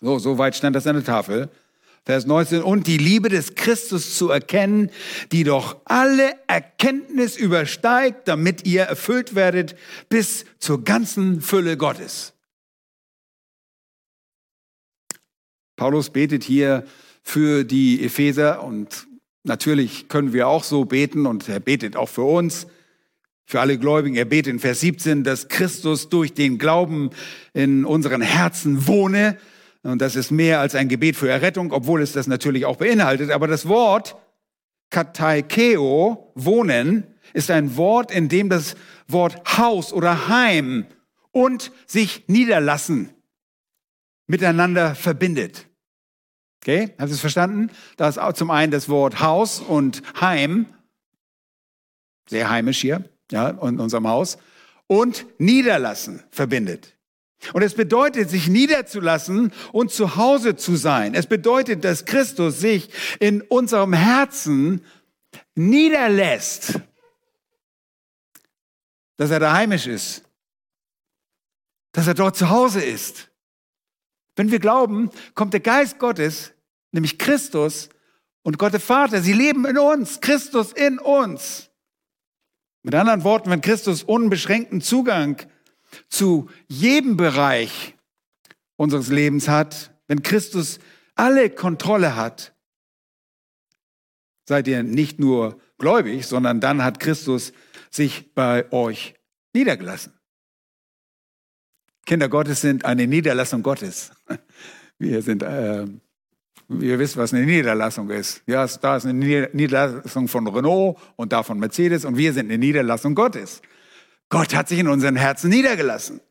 So, so weit stand das an der Tafel. Vers 19, und die Liebe des Christus zu erkennen, die doch alle Erkenntnis übersteigt, damit ihr erfüllt werdet bis zur ganzen Fülle Gottes. Paulus betet hier für die Epheser und natürlich können wir auch so beten und er betet auch für uns, für alle Gläubigen. Er betet in Vers 17, dass Christus durch den Glauben in unseren Herzen wohne. Und das ist mehr als ein Gebet für Errettung, obwohl es das natürlich auch beinhaltet. Aber das Wort kataikeo, wohnen, ist ein Wort, in dem das Wort Haus oder Heim und sich niederlassen miteinander verbindet. Okay, habt ihr es verstanden? Da ist auch zum einen das Wort Haus und Heim, sehr heimisch hier ja, in unserem Haus, und niederlassen verbindet. Und es bedeutet, sich niederzulassen und zu Hause zu sein. Es bedeutet, dass Christus sich in unserem Herzen niederlässt. Dass er da heimisch ist. Dass er dort zu Hause ist. Wenn wir glauben, kommt der Geist Gottes, nämlich Christus und Gott der Vater. Sie leben in uns. Christus in uns. Mit anderen Worten, wenn Christus unbeschränkten Zugang zu jedem Bereich unseres Lebens hat, wenn Christus alle Kontrolle hat, seid ihr nicht nur gläubig, sondern dann hat Christus sich bei euch niedergelassen. Kinder Gottes sind eine Niederlassung Gottes. Wir sind äh, Ihr wisst, was eine Niederlassung ist. Ja, da ist eine Niederlassung von Renault und da von Mercedes und wir sind eine Niederlassung Gottes. Gott hat sich in unseren Herzen niedergelassen.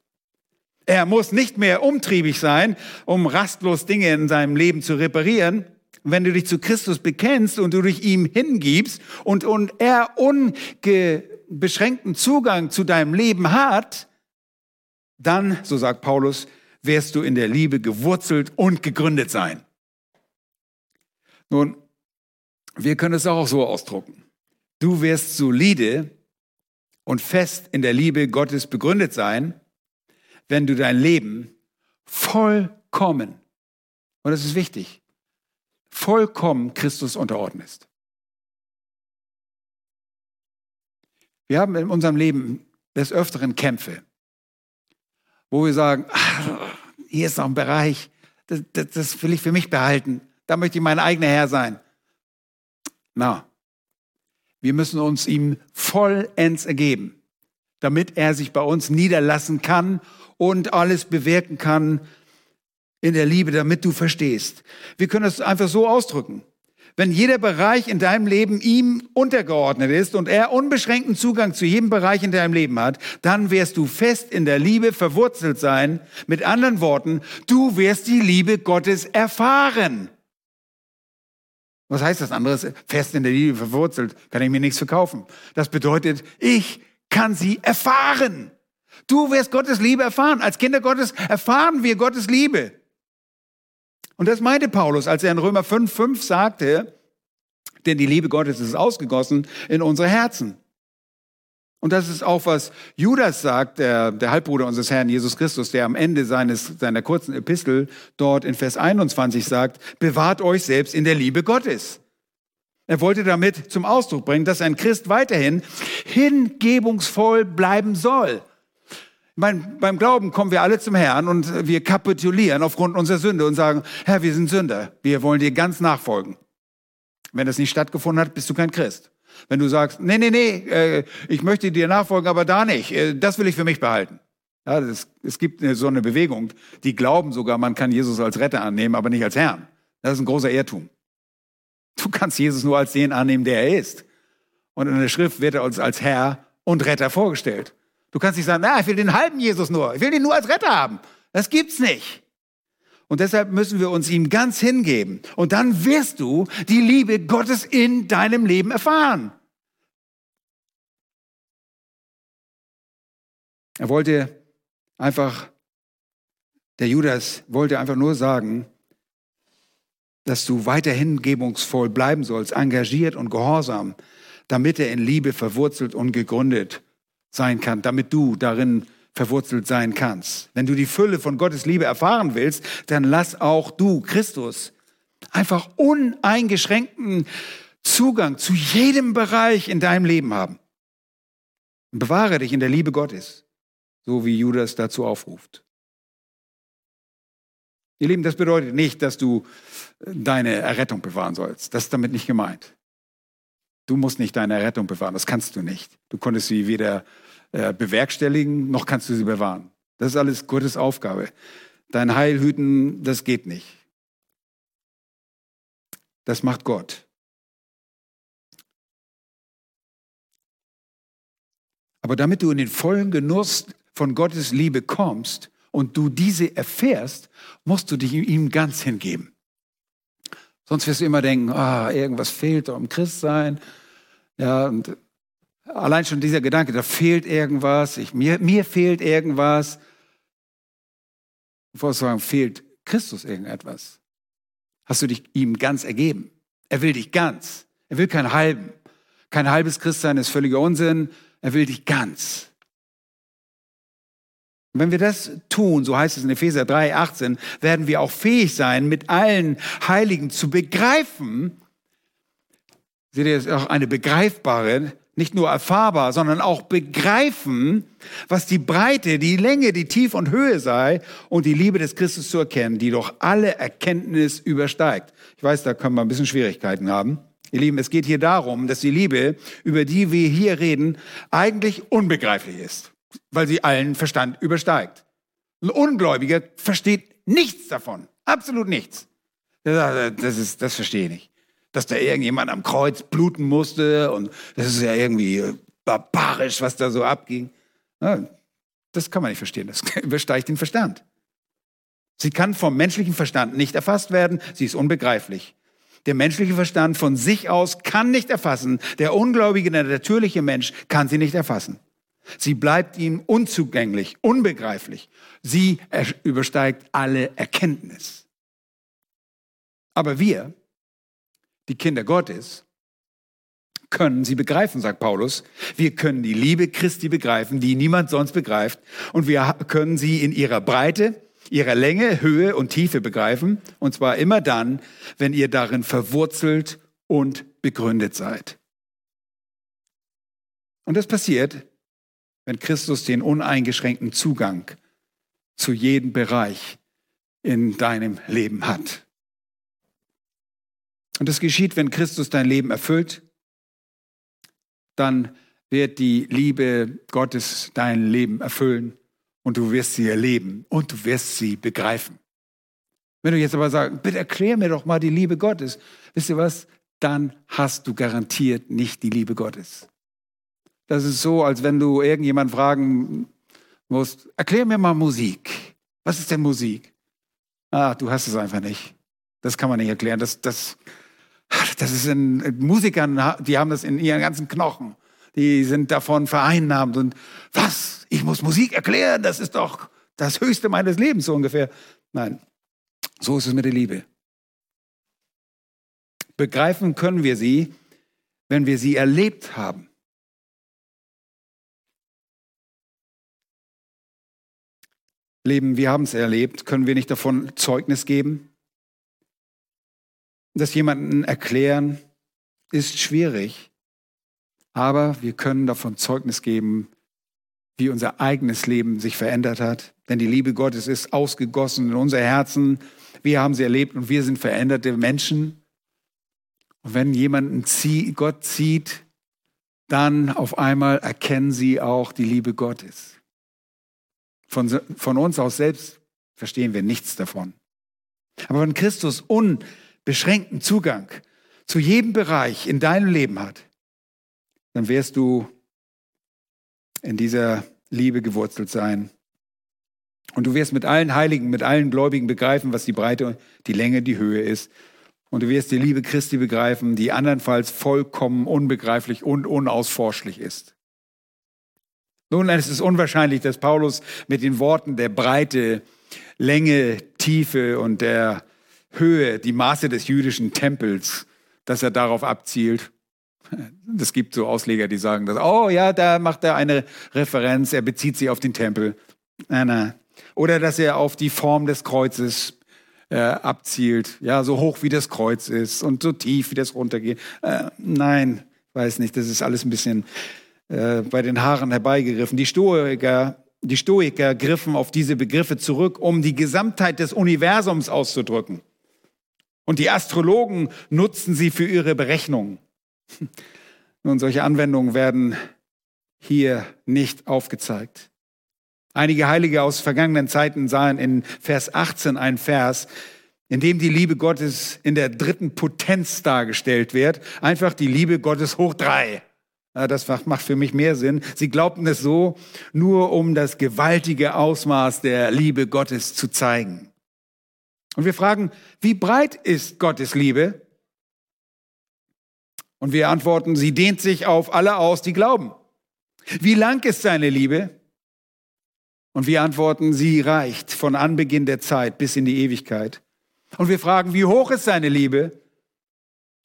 Er muss nicht mehr umtriebig sein, um rastlos Dinge in seinem Leben zu reparieren. Wenn du dich zu Christus bekennst und du dich ihm hingibst und, und er unge, beschränkten Zugang zu deinem Leben hat, dann, so sagt Paulus, wirst du in der Liebe gewurzelt und gegründet sein. Nun, wir können es auch so ausdrucken. Du wirst solide und fest in der Liebe Gottes begründet sein, wenn du dein Leben vollkommen, und das ist wichtig, vollkommen Christus unterordnest. Wir haben in unserem Leben des Öfteren Kämpfe, wo wir sagen, ach, hier ist noch ein Bereich, das, das, das, will ich für mich behalten, da möchte ich mein eigener Herr sein. Na, wir müssen uns ihm vollends ergeben, damit er sich bei uns niederlassen kann und alles bewirken kann in der Liebe, damit du verstehst. Wir können es einfach so ausdrücken. Wenn jeder Bereich in deinem Leben ihm untergeordnet ist und er unbeschränkten Zugang zu jedem Bereich in deinem Leben hat, dann wirst du fest in der Liebe verwurzelt sein. Mit anderen Worten, du wirst die Liebe Gottes erfahren. Was heißt das anderes? Fest in der Liebe verwurzelt, kann ich mir nichts verkaufen. Das bedeutet, ich kann sie erfahren. Du wirst Gottes Liebe erfahren. Als Kinder Gottes erfahren wir Gottes Liebe. Und das meinte Paulus, als er in Römer 5, 5 sagte, denn die Liebe Gottes ist ausgegossen in unsere Herzen. Und das ist auch, was Judas sagt, der, der Halbbruder unseres Herrn Jesus Christus, der am Ende seines, seiner kurzen Epistel dort in Vers 21 sagt, bewahrt euch selbst in der Liebe Gottes. Er wollte damit zum Ausdruck bringen, dass ein Christ weiterhin hingebungsvoll bleiben soll. Mein, beim Glauben kommen wir alle zum Herrn und wir kapitulieren aufgrund unserer Sünde und sagen, Herr, wir sind Sünder, wir wollen dir ganz nachfolgen. Wenn das nicht stattgefunden hat, bist du kein Christ. Wenn du sagst, nee, nee, nee, äh, ich möchte dir nachfolgen, aber da nicht, äh, das will ich für mich behalten. Ja, das, es gibt so eine Bewegung, die glauben sogar, man kann Jesus als Retter annehmen, aber nicht als Herrn. Das ist ein großer Irrtum. Du kannst Jesus nur als den annehmen, der er ist. Und in der Schrift wird er uns als Herr und Retter vorgestellt. Du kannst nicht sagen, na, ich will den halben Jesus nur. Ich will den nur als Retter haben. Das gibt's nicht. Und deshalb müssen wir uns ihm ganz hingeben. Und dann wirst du die Liebe Gottes in deinem Leben erfahren. Er wollte einfach, der Judas wollte einfach nur sagen, dass du weiter hingebungsvoll bleiben sollst, engagiert und gehorsam, damit er in Liebe verwurzelt und gegründet sein kann, damit du darin verwurzelt sein kannst. Wenn du die Fülle von Gottes Liebe erfahren willst, dann lass auch du, Christus, einfach uneingeschränkten Zugang zu jedem Bereich in deinem Leben haben. Bewahre dich in der Liebe Gottes, so wie Judas dazu aufruft. Ihr Lieben, das bedeutet nicht, dass du deine Errettung bewahren sollst. Das ist damit nicht gemeint. Du musst nicht deine Errettung bewahren, das kannst du nicht. Du konntest sie weder äh, bewerkstelligen, noch kannst du sie bewahren. Das ist alles Gottes Aufgabe. Dein Heil hüten, das geht nicht. Das macht Gott. Aber damit du in den vollen Genuss von Gottes Liebe kommst und du diese erfährst, musst du dich ihm ganz hingeben. Sonst wirst du immer denken, ah, irgendwas fehlt doch im Christsein. Ja, und allein schon dieser Gedanke, da fehlt irgendwas, ich, mir, mir fehlt irgendwas. Bevor sagen, fehlt Christus irgendetwas? Hast du dich ihm ganz ergeben? Er will dich ganz. Er will keinen halben. Kein halbes Christsein ist völliger Unsinn. Er will dich ganz. Wenn wir das tun, so heißt es in Epheser 3, 18, werden wir auch fähig sein, mit allen Heiligen zu begreifen, seht ihr, ist auch eine begreifbare, nicht nur erfahrbar, sondern auch begreifen, was die Breite, die Länge, die Tiefe und Höhe sei und die Liebe des Christus zu erkennen, die doch alle Erkenntnis übersteigt. Ich weiß, da können wir ein bisschen Schwierigkeiten haben. Ihr Lieben, es geht hier darum, dass die Liebe, über die wir hier reden, eigentlich unbegreiflich ist weil sie allen Verstand übersteigt. Ein Ungläubiger versteht nichts davon, absolut nichts. Das, ist, das verstehe ich nicht. Dass da irgendjemand am Kreuz bluten musste und das ist ja irgendwie barbarisch, was da so abging. Das kann man nicht verstehen, das übersteigt den Verstand. Sie kann vom menschlichen Verstand nicht erfasst werden, sie ist unbegreiflich. Der menschliche Verstand von sich aus kann nicht erfassen. Der ungläubige, der natürliche Mensch kann sie nicht erfassen. Sie bleibt ihm unzugänglich, unbegreiflich. Sie übersteigt alle Erkenntnis. Aber wir, die Kinder Gottes, können sie begreifen, sagt Paulus. Wir können die Liebe Christi begreifen, die niemand sonst begreift. Und wir können sie in ihrer Breite, ihrer Länge, Höhe und Tiefe begreifen. Und zwar immer dann, wenn ihr darin verwurzelt und begründet seid. Und das passiert, wenn Christus den uneingeschränkten Zugang zu jedem Bereich in deinem Leben hat. Und das geschieht, wenn Christus dein Leben erfüllt, dann wird die Liebe Gottes dein Leben erfüllen und du wirst sie erleben und du wirst sie begreifen. Wenn du jetzt aber sagst, bitte erklär mir doch mal die Liebe Gottes, wisst ihr was? Dann hast du garantiert nicht die Liebe Gottes. Das ist so, als wenn du irgendjemand fragen musst, erklär mir mal Musik. Was ist denn Musik? Ah, du hast es einfach nicht. Das kann man nicht erklären. Das, das, das ist in Musikern, die haben das in ihren ganzen Knochen. Die sind davon vereinnahmt und was? Ich muss Musik erklären, das ist doch das Höchste meines Lebens so ungefähr. Nein, so ist es mit der Liebe. Begreifen können wir sie, wenn wir sie erlebt haben. Leben, wir haben es erlebt, können wir nicht davon Zeugnis geben? Das jemanden erklären ist schwierig, aber wir können davon Zeugnis geben, wie unser eigenes Leben sich verändert hat. Denn die Liebe Gottes ist ausgegossen in unser Herzen. Wir haben sie erlebt und wir sind veränderte Menschen. Und wenn jemanden Gott zieht, dann auf einmal erkennen sie auch die Liebe Gottes. Von, von uns aus selbst verstehen wir nichts davon. Aber wenn Christus un beschränkten Zugang zu jedem Bereich in deinem Leben hat, dann wirst du in dieser Liebe gewurzelt sein. Und du wirst mit allen Heiligen, mit allen Gläubigen begreifen, was die Breite, die Länge, die Höhe ist. Und du wirst die Liebe Christi begreifen, die andernfalls vollkommen unbegreiflich und unausforschlich ist. Nun, es ist unwahrscheinlich, dass Paulus mit den Worten der Breite, Länge, Tiefe und der Höhe, die Maße des jüdischen Tempels, dass er darauf abzielt. Es gibt so Ausleger, die sagen, dass, oh ja, da macht er eine Referenz, er bezieht sich auf den Tempel. Nein, nein. Oder dass er auf die Form des Kreuzes äh, abzielt, ja, so hoch wie das Kreuz ist und so tief wie das runtergeht. Äh, nein, weiß nicht, das ist alles ein bisschen äh, bei den Haaren herbeigegriffen. Die Stoiker, die Stoiker griffen auf diese Begriffe zurück, um die Gesamtheit des Universums auszudrücken. Und die Astrologen nutzen sie für ihre Berechnungen. Nun, solche Anwendungen werden hier nicht aufgezeigt. Einige Heilige aus vergangenen Zeiten sahen in Vers 18 einen Vers, in dem die Liebe Gottes in der dritten Potenz dargestellt wird. Einfach die Liebe Gottes hoch drei. Das macht für mich mehr Sinn. Sie glaubten es so, nur um das gewaltige Ausmaß der Liebe Gottes zu zeigen. Und wir fragen, wie breit ist Gottes Liebe? Und wir antworten, sie dehnt sich auf alle aus, die glauben. Wie lang ist seine Liebe? Und wir antworten, sie reicht von Anbeginn der Zeit bis in die Ewigkeit. Und wir fragen, wie hoch ist seine Liebe?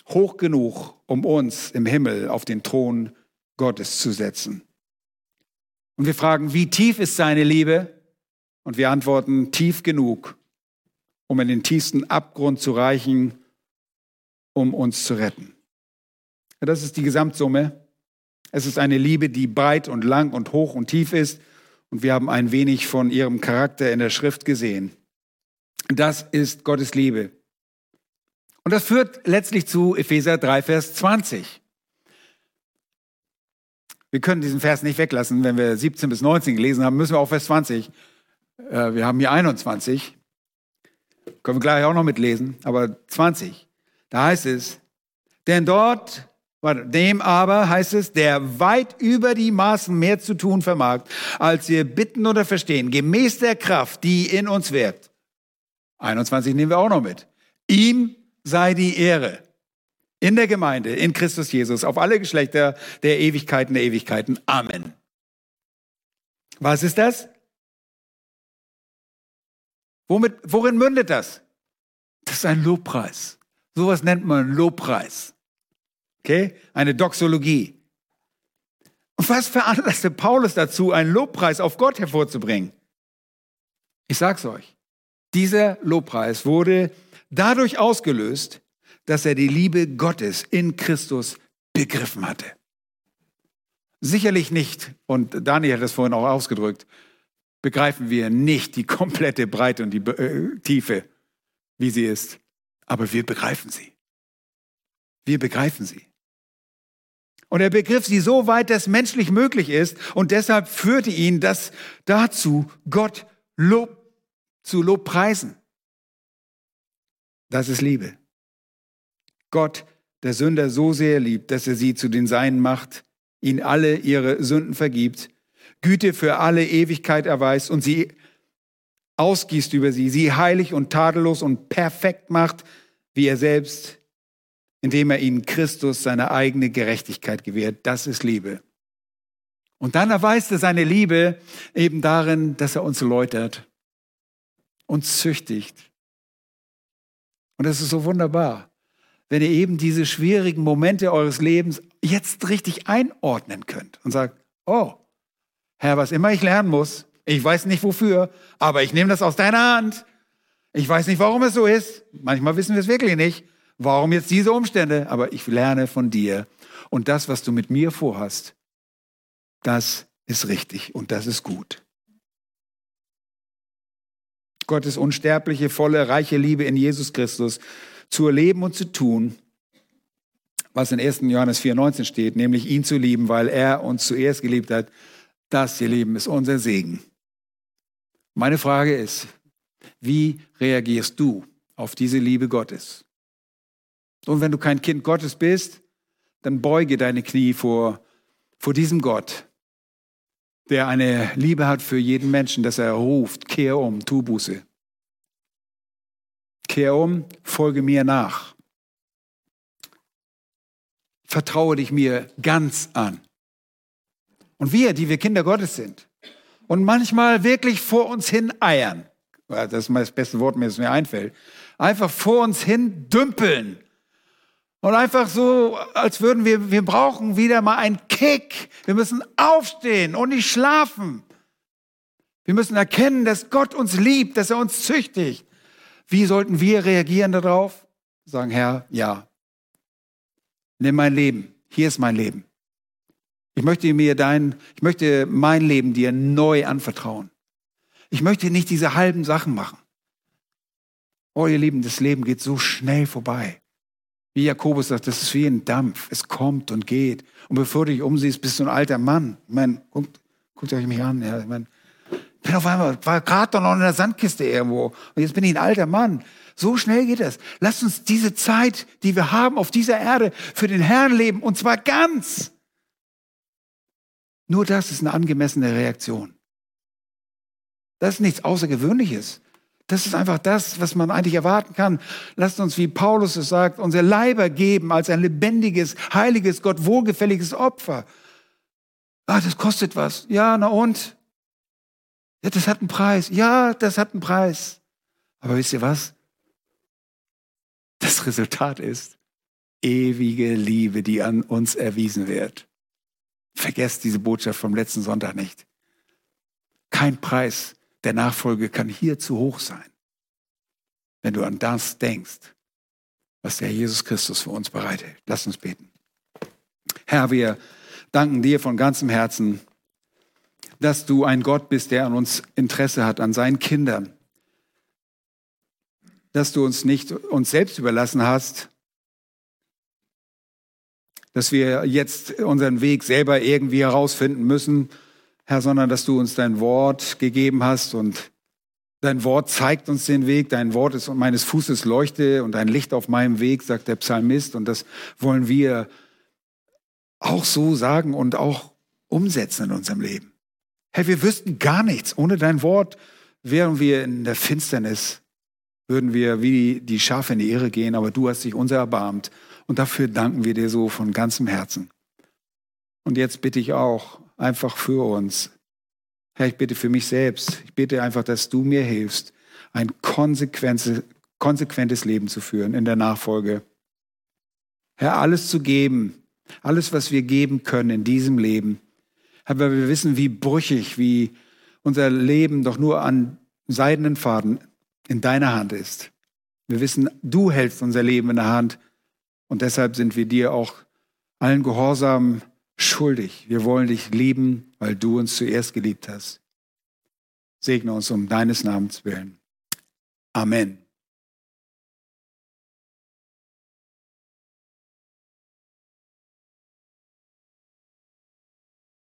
Hoch genug, um uns im Himmel auf den Thron Gottes zu setzen. Und wir fragen, wie tief ist seine Liebe? Und wir antworten, tief genug, um in den tiefsten Abgrund zu reichen, um uns zu retten. Das ist die Gesamtsumme. Es ist eine Liebe, die breit und lang und hoch und tief ist. Und wir haben ein wenig von ihrem Charakter in der Schrift gesehen. Das ist Gottes Liebe. Und das führt letztlich zu Epheser 3, Vers 20. Wir können diesen Vers nicht weglassen. Wenn wir 17 bis 19 gelesen haben, müssen wir auch Vers 20. Äh, wir haben hier 21. Können wir gleich auch noch mitlesen, aber 20. Da heißt es, denn dort, dem aber heißt es, der weit über die Maßen mehr zu tun vermag, als wir bitten oder verstehen, gemäß der Kraft, die in uns wirkt. 21 nehmen wir auch noch mit. Ihm sei die Ehre. In der Gemeinde, in Christus Jesus, auf alle Geschlechter der Ewigkeiten der Ewigkeiten. Amen. Was ist das? Womit, worin mündet das? Das ist ein Lobpreis. Sowas nennt man Lobpreis. Okay? Eine Doxologie. Und was veranlasste Paulus dazu, einen Lobpreis auf Gott hervorzubringen? Ich sag's euch. Dieser Lobpreis wurde dadurch ausgelöst, dass er die Liebe Gottes in Christus begriffen hatte. Sicherlich nicht, und Daniel hat es vorhin auch ausgedrückt, begreifen wir nicht die komplette Breite und die äh, Tiefe, wie sie ist. Aber wir begreifen sie. Wir begreifen sie. Und er begriff sie so weit, dass menschlich möglich ist. Und deshalb führte ihn das dazu, Gott Lob, zu Lobpreisen. Das ist Liebe. Gott, der Sünder so sehr liebt, dass er sie zu den Seinen macht, ihn alle ihre Sünden vergibt, Güte für alle Ewigkeit erweist und sie ausgießt über sie, sie heilig und tadellos und perfekt macht, wie er selbst, indem er ihnen Christus seine eigene Gerechtigkeit gewährt. Das ist Liebe. Und dann erweist er seine Liebe eben darin, dass er uns läutert, uns züchtigt. Und das ist so wunderbar, wenn ihr eben diese schwierigen Momente eures Lebens jetzt richtig einordnen könnt und sagt, oh, Herr, was immer ich lernen muss, ich weiß nicht wofür, aber ich nehme das aus deiner Hand. Ich weiß nicht, warum es so ist. Manchmal wissen wir es wirklich nicht. Warum jetzt diese Umstände? Aber ich lerne von dir. Und das, was du mit mir vorhast, das ist richtig und das ist gut. Gottes unsterbliche, volle, reiche Liebe in Jesus Christus zu erleben und zu tun, was in 1. Johannes 4,19 steht, nämlich ihn zu lieben, weil er uns zuerst geliebt hat, das, ihr Lieben, ist unser Segen. Meine Frage ist, wie reagierst du auf diese Liebe Gottes? Und wenn du kein Kind Gottes bist, dann beuge deine Knie vor, vor diesem Gott, der eine Liebe hat für jeden Menschen, dass er ruft, kehr um, tu Buße. Kehr um, folge mir nach. Vertraue dich mir ganz an. Und wir, die wir Kinder Gottes sind und manchmal wirklich vor uns hin eiern, das ist das beste Wort, das mir einfällt, einfach vor uns hin dümpeln und einfach so, als würden wir, wir brauchen wieder mal einen Kick. Wir müssen aufstehen und nicht schlafen. Wir müssen erkennen, dass Gott uns liebt, dass er uns züchtigt. Wie sollten wir reagieren darauf? Sagen, Herr, ja. Nimm mein Leben. Hier ist mein Leben. Ich möchte mir dein, ich möchte mein Leben dir neu anvertrauen. Ich möchte nicht diese halben Sachen machen. Oh, ihr Lieben, das Leben geht so schnell vorbei. Wie Jakobus sagt, das ist wie ein Dampf. Es kommt und geht. Und bevor du dich umsiehst, bist du ein alter Mann. Ich meine, guckt, guckt euch mich an. Ja, ich meine, bin auf einmal, war gerade noch in der Sandkiste irgendwo. Und jetzt bin ich ein alter Mann. So schnell geht das. Lasst uns diese Zeit, die wir haben auf dieser Erde, für den Herrn leben. Und zwar ganz. Nur das ist eine angemessene Reaktion. Das ist nichts Außergewöhnliches. Das ist einfach das, was man eigentlich erwarten kann. Lasst uns, wie Paulus es sagt, unser Leiber geben als ein lebendiges, heiliges, Gott wohlgefälliges Opfer. Ah, das kostet was. Ja, na und? Ja, das hat einen Preis. Ja, das hat einen Preis. Aber wisst ihr was? Das Resultat ist ewige Liebe, die an uns erwiesen wird. Vergesst diese Botschaft vom letzten Sonntag nicht. Kein Preis der Nachfolge kann hier zu hoch sein, wenn du an das denkst, was der Jesus Christus für uns bereitet. Lass uns beten. Herr, wir danken dir von ganzem Herzen, dass du ein Gott bist, der an uns Interesse hat, an seinen Kindern. Dass du uns nicht uns selbst überlassen hast, dass wir jetzt unseren Weg selber irgendwie herausfinden müssen, Herr, sondern dass du uns dein Wort gegeben hast und dein Wort zeigt uns den Weg, dein Wort ist meines Fußes Leuchte und ein Licht auf meinem Weg, sagt der Psalmist. Und das wollen wir auch so sagen und auch umsetzen in unserem Leben. Herr, wir wüssten gar nichts. Ohne dein Wort wären wir in der Finsternis, würden wir wie die Schafe in die Irre gehen, aber du hast dich unser erbarmt Und dafür danken wir dir so von ganzem Herzen. Und jetzt bitte ich auch einfach für uns. Herr, ich bitte für mich selbst. Ich bitte einfach, dass du mir hilfst, ein konsequentes Leben zu führen in der Nachfolge. Herr, alles zu geben, alles, was wir geben können in diesem Leben. Herr, weil wir wissen, wie brüchig, wie unser Leben doch nur an seidenen Faden in deiner Hand ist. Wir wissen, du hältst unser Leben in der Hand und deshalb sind wir dir auch allen Gehorsam schuldig. Wir wollen dich lieben, weil du uns zuerst geliebt hast. Segne uns um deines Namens willen. Amen.